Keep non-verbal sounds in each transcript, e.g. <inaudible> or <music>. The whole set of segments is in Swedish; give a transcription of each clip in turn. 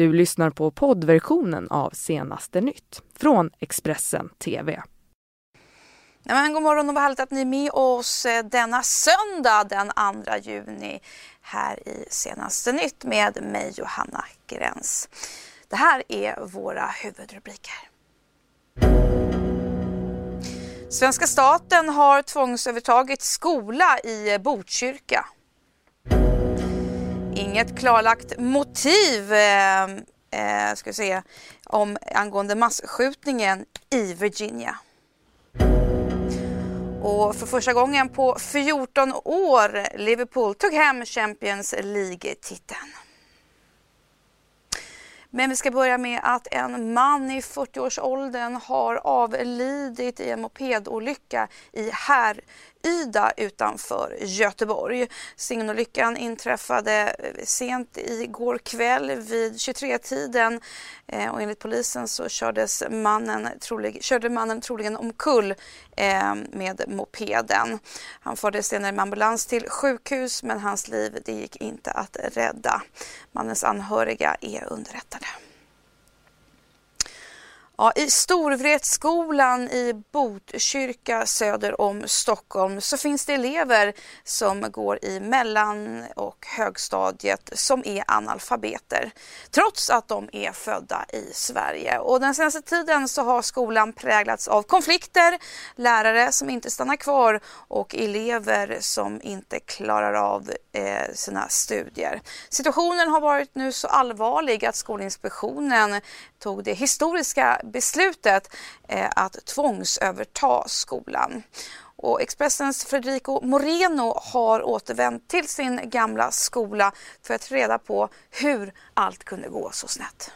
Du lyssnar på poddversionen av Senaste nytt från Expressen TV. Ja, men god morgon och vad härligt att ni är med oss eh, denna söndag den 2 juni här i Senaste nytt med mig Johanna Gräns. Det här är våra huvudrubriker. Svenska staten har tvångsövertagit skola i Botkyrka. Inget klarlagt motiv eh, eh, ska se, om, angående massskjutningen i Virginia. Och för första gången på 14 år Liverpool tog hem Champions League-titeln. Men vi ska börja med att en man i 40-årsåldern har avlidit i en mopedolycka i här Ida utanför Göteborg. Signolyckan inträffade eh, sent igår kväll vid 23-tiden eh, och enligt polisen så kördes mannen trolig, körde mannen troligen omkull eh, med mopeden. Han fördes senare med ambulans till sjukhus men hans liv det gick inte att rädda. Mannens anhöriga är underrättade. Ja, I Storvretskolan i Botkyrka söder om Stockholm så finns det elever som går i mellan och högstadiet som är analfabeter trots att de är födda i Sverige. Och den senaste tiden så har skolan präglats av konflikter, lärare som inte stannar kvar och elever som inte klarar av eh, sina studier. Situationen har varit nu så allvarlig att Skolinspektionen tog det historiska beslutet eh, att tvångsöverta skolan. Och Expressens Federico Moreno har återvänt till sin gamla skola för att reda på hur allt kunde gå så snett.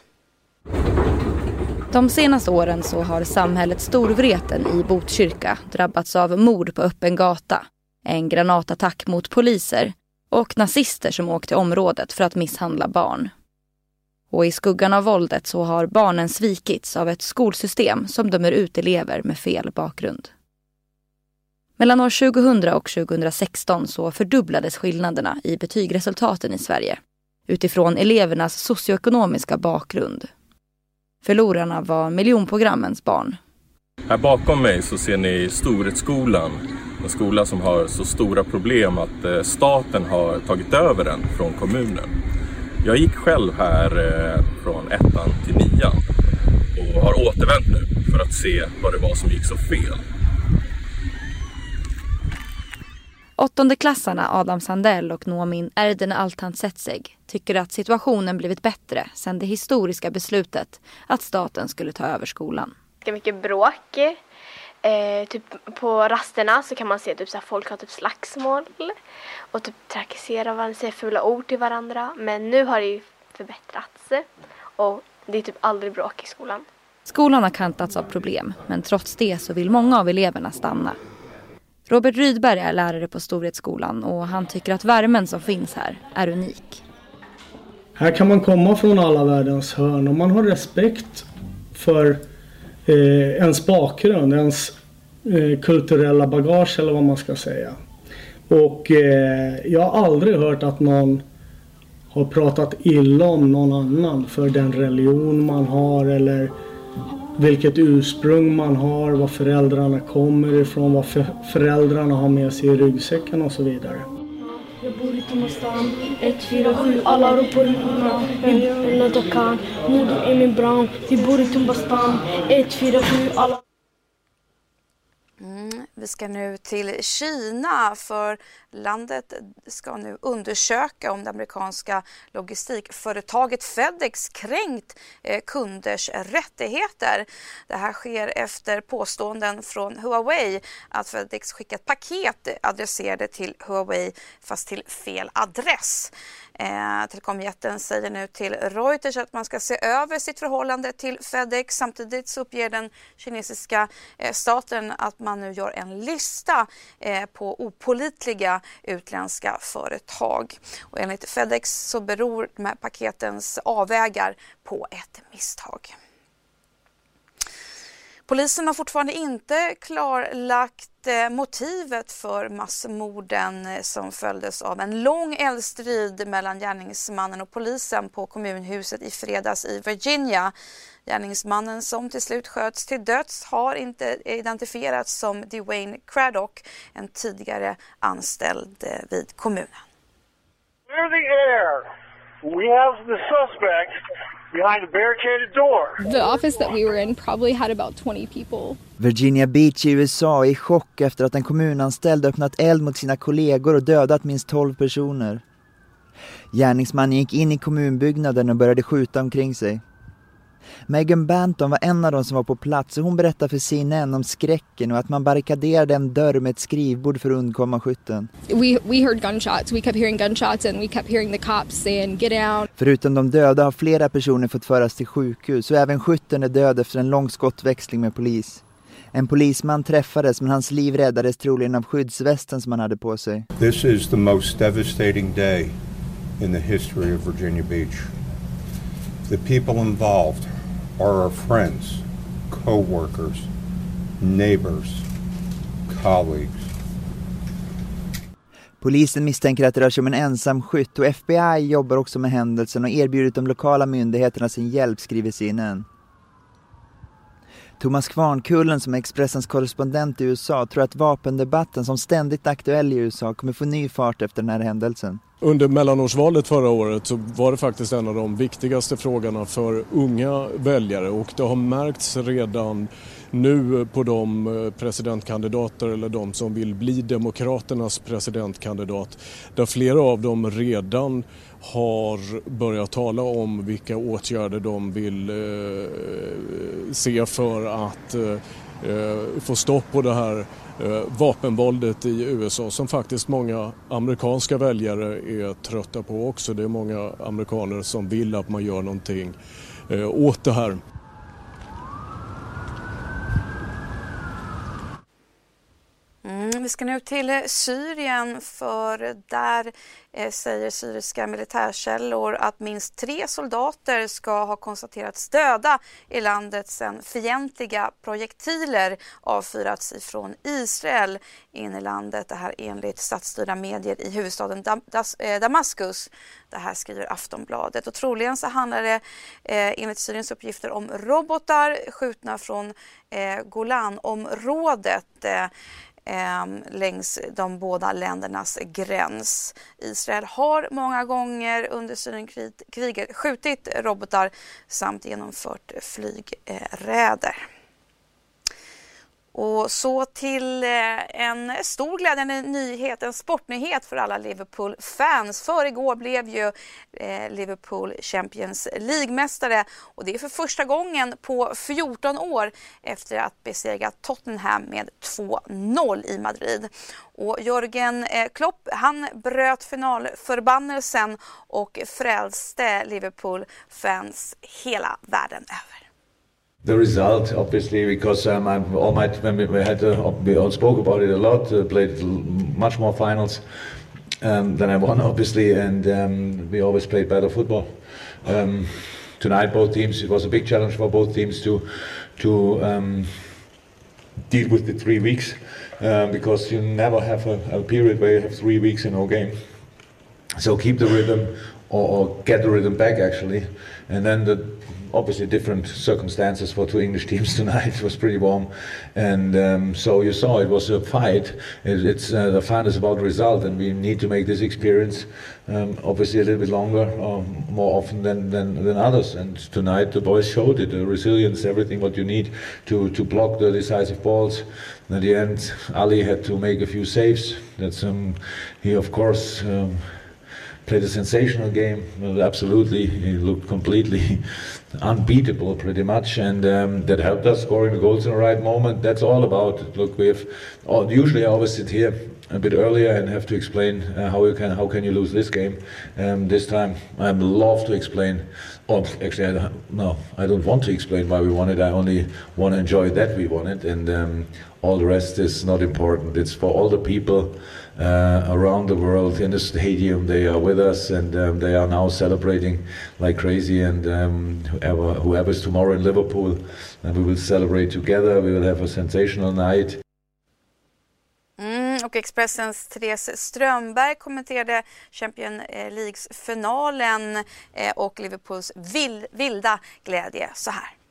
De senaste åren så har samhället Storvreten i Botkyrka drabbats av mord på öppen gata, en granatattack mot poliser och nazister som åkt till området för att misshandla barn. Och i skuggan av våldet så har barnen svikits av ett skolsystem som dömer ut elever med fel bakgrund. Mellan år 2000 och 2016 så fördubblades skillnaderna i betygresultaten i Sverige utifrån elevernas socioekonomiska bakgrund. Förlorarna var miljonprogrammens barn. Här bakom mig så ser ni Storhetsskolan, en skola som har så stora problem att eh, staten har tagit över den från kommunen. Jag gick själv här eh, från ettan till nian och har återvänt nu för att se vad det var som gick så fel. Åttondeklassarna Adam Sandell och Noomin Erden Altan Setseg tycker att situationen blivit bättre sedan det historiska beslutet att staten skulle ta över skolan. Mycket bråk. Eh, typ på rasterna så kan man se typ så folk har typ slagsmål och typ trakassera varandra, säga fula ord till varandra. Men nu har det ju förbättrats och det är typ aldrig bråk i skolan. Skolan har kantats av problem men trots det så vill många av eleverna stanna. Robert Rydberg är lärare på Storhetsskolan och han tycker att värmen som finns här är unik. Här kan man komma från alla världens hörn och man har respekt för eh, ens bakgrund, ens eh, kulturella bagage eller vad man ska säga. Och eh, jag har aldrig hört att någon har pratat illa om någon annan för den religion man har eller vilket ursprung man har, var föräldrarna kommer ifrån, vad föräldrarna har med sig i ryggsäcken och så vidare. 147, alla ropar ut mitt namn. Moder Emin Brown, vi bor i Tomastan, 147, alla Mm, vi ska nu till Kina för landet ska nu undersöka om det amerikanska logistikföretaget Fedex kränkt eh, kunders rättigheter. Det här sker efter påståenden från Huawei att Fedex skickat paket adresserade till Huawei fast till fel adress. Eh, telekomjätten säger nu till Reuters att man ska se över sitt förhållande till Fedex. Samtidigt så uppger den kinesiska eh, staten att man nu gör en lista eh, på opolitliga utländska företag. Och enligt Fedex så beror de här paketens avvägar på ett misstag. Polisen har fortfarande inte klarlagt eh, motivet för massmorden eh, som följdes av en lång eldstrid mellan gärningsmannen och polisen på kommunhuset i fredags i Virginia. Gärningsmannen som till slut sköts till döds har inte identifierats som Dwayne Craddock, en tidigare anställd eh, vid kommunen. We have the suspect behind a barricaded door. The office that we were in probably had about 20 people. Virginia Beach i USA är i chock efter att en kommunanställd öppnat eld mot sina kollegor och dödat minst 12 personer. Gärningsmannen gick in i kommunbyggnaden och började skjuta omkring sig. Megan Banton var en av de som var på plats och hon berättade för CNN om skräcken och att man barrikaderade en dörr med ett skrivbord för att undkomma skytten. We, we heard gunshots. We kept hearing gunshots and we kept hearing the cops saying get out. Förutom de döda har flera personer fått föras till sjukhus och även skytten är död efter en lång skottväxling med polis. En polisman träffades men hans liv räddades troligen av skyddsvästen som han hade på sig. This is the most devastating day in the history of Virginia Beach. The people involved are our friends, co-workers, neighbors, colleagues. Polisen misstänker att det rör sig om en ensam skytt och FBI jobbar också med händelsen och erbjudit de lokala myndigheterna sin hjälp, skriver CNN. Thomas Kvarnkullen som är Expressens korrespondent i USA tror att vapendebatten som ständigt är aktuell i USA kommer få ny fart efter den här händelsen. Under mellanårsvalet förra året så var det faktiskt en av de viktigaste frågorna för unga väljare. Och det har märkts redan nu på de eh, presidentkandidater eller de som vill bli Demokraternas presidentkandidat där flera av dem redan har börjat tala om vilka åtgärder de vill eh, se för att eh Eh, få stopp på det här eh, vapenvåldet i USA som faktiskt många amerikanska väljare är trötta på också. Det är många amerikaner som vill att man gör någonting eh, åt det här. Mm, vi ska nu till eh, Syrien för där eh, säger syriska militärkällor att minst tre soldater ska ha konstaterats döda i landet sedan fientliga projektiler avfyrats ifrån Israel in i landet. Det här enligt statsstyrda medier i huvudstaden Dam eh, Damaskus. Det här skriver Aftonbladet och troligen så handlar det eh, enligt Syriens uppgifter om robotar skjutna från eh, Golanområdet. Eh, Eh, längs de båda ländernas gräns. Israel har många gånger under Syrienkriget skjutit robotar samt genomfört flygräder. Och så till eh, en stor glädjande nyhet, en sportnyhet för alla Liverpool-fans. För igår blev ju eh, Liverpool Champions League-mästare och det är för första gången på 14 år efter att besegra Tottenham med 2-0 i Madrid. Och Jörgen eh, Klopp han bröt finalförbannelsen och frälste Liverpool-fans hela världen över. The result, obviously, because um, I'm all my we had uh, we all spoke about it a lot, uh, played much more finals um, than I won, <laughs> obviously, and um, we always played better football. Um, tonight, both teams, it was a big challenge for both teams to to um, deal with the three weeks um, because you never have a, a, period where you have three weeks in no game. So keep the rhythm or, or get the rhythm back actually, and then the obviously different circumstances for two English teams <laughs> tonight. It was pretty warm, and um, so you saw it was a fight. It, it's uh, the fun is about result, and we need to make this experience um, obviously a little bit longer, or more often than, than, than others. And tonight the boys showed it, the resilience, everything what you need to to block the decisive balls. At the end, Ali had to make a few saves. That's um, he of course. Played a sensational game. Absolutely, he looked completely <laughs> unbeatable, pretty much, and um, that helped us scoring the goals in the right moment. That's all about. Look, we have usually I always sit here a bit earlier and have to explain uh, how you can how can you lose this game. Um, this time, I love to explain. Or actually, I, no, I don't want to explain why we won it. I only want to enjoy that we won it, and um, all the rest is not important. It's for all the people uh, around the world in the stadium. They are with us, and um, they are now celebrating like crazy. And um, whoever whoever's tomorrow in Liverpool, and we will celebrate together. We will have a sensational night. Och Expressens Therese Strömberg kommenterade Champions eh, Leagues-finalen eh, och Liverpools vilda glädje så här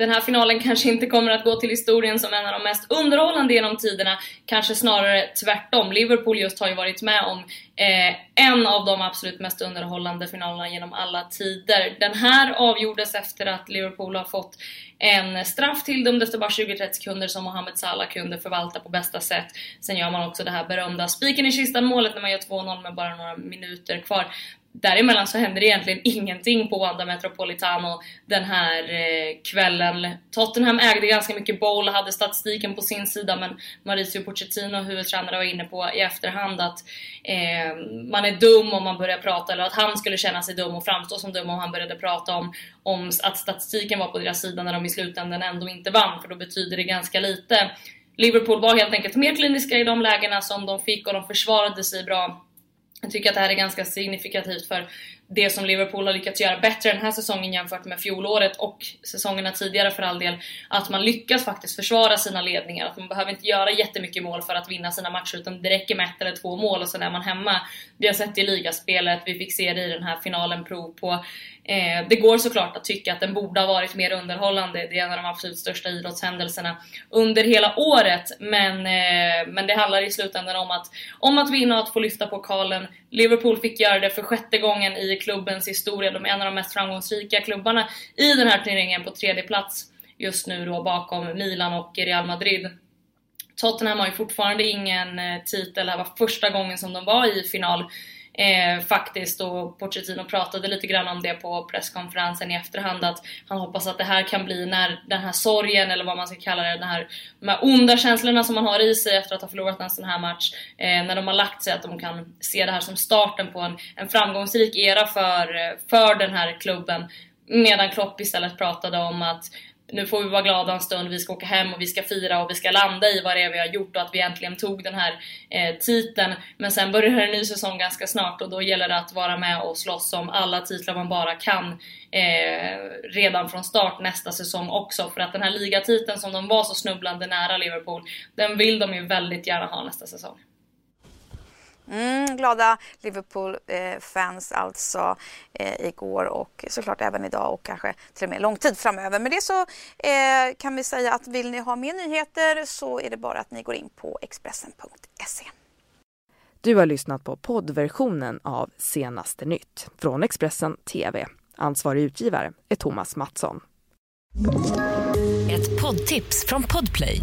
den här finalen kanske inte kommer att gå till historien som en av de mest underhållande genom tiderna, kanske snarare tvärtom. Liverpool just har ju varit med om eh, en av de absolut mest underhållande finalerna genom alla tider. Den här avgjordes efter att Liverpool har fått en straff tilldömd efter bara 20-30 sekunder som Mohamed Salah kunde förvalta på bästa sätt. Sen gör man också det här berömda spiken i kistan målet när man gör 2-0 med bara några minuter kvar däremellan så händer det egentligen ingenting på Wanda Metropolitano den här eh, kvällen. Tottenham ägde ganska mycket boll, hade statistiken på sin sida men Mauricio Pochettino, huvudtränare, var inne på i efterhand att eh, man är dum om man börjar prata, eller att han skulle känna sig dum och framstå som dum om han började prata om, om att statistiken var på deras sida när de i slutändan ändå inte vann, för då betyder det ganska lite. Liverpool var helt enkelt mer kliniska i de lägena som de fick och de försvarade sig bra jag tycker att det här är ganska signifikativt för det som Liverpool har lyckats göra bättre den här säsongen jämfört med fjolåret och säsongerna tidigare för all del. Att man lyckas faktiskt försvara sina ledningar. Att man behöver inte göra jättemycket mål för att vinna sina matcher utan det räcker med ett eller två mål och sen är man hemma. Vi har sett det i ligaspelet, vi fick se det i den här finalen prov på. Eh, det går såklart att tycka att den borde ha varit mer underhållande. Det är en av de absolut största idrottshändelserna under hela året. Men, eh, men det handlar i slutändan om att, om att vinna och att få lyfta pokalen. Liverpool fick göra det för sjätte gången i klubbens historia. De är en av de mest framgångsrika klubbarna i den här turneringen på tredje plats just nu då bakom Milan och Real Madrid. Tottenham har ju fortfarande ingen eh, titel, det här var första gången som de var i final eh, faktiskt och Pochettino pratade lite grann om det på presskonferensen i efterhand att han hoppas att det här kan bli när den här sorgen eller vad man ska kalla det, den här, de här onda känslorna som man har i sig efter att ha förlorat en sån här match, eh, när de har lagt sig att de kan se det här som starten på en, en framgångsrik era för, eh, för den här klubben. Medan Klopp istället pratade om att nu får vi vara glada en stund, vi ska åka hem och vi ska fira och vi ska landa i vad det är vi har gjort och att vi äntligen tog den här eh, titeln. Men sen börjar en ny säsong ganska snart och då gäller det att vara med och slåss om alla titlar man bara kan eh, redan från start nästa säsong också. För att den här ligatiteln som de var så snubblande nära Liverpool, den vill de ju väldigt gärna ha nästa säsong. Mm, glada Liverpool-fans eh, alltså eh, igår och såklart även idag och kanske till och med lång tid framöver. Med det så eh, kan vi säga att vill ni ha mer nyheter så är det bara att ni går in på Expressen.se. Du har lyssnat på poddversionen av Senaste nytt från Expressen TV. Ansvarig utgivare är Thomas Mattsson. Ett poddtips från Podplay.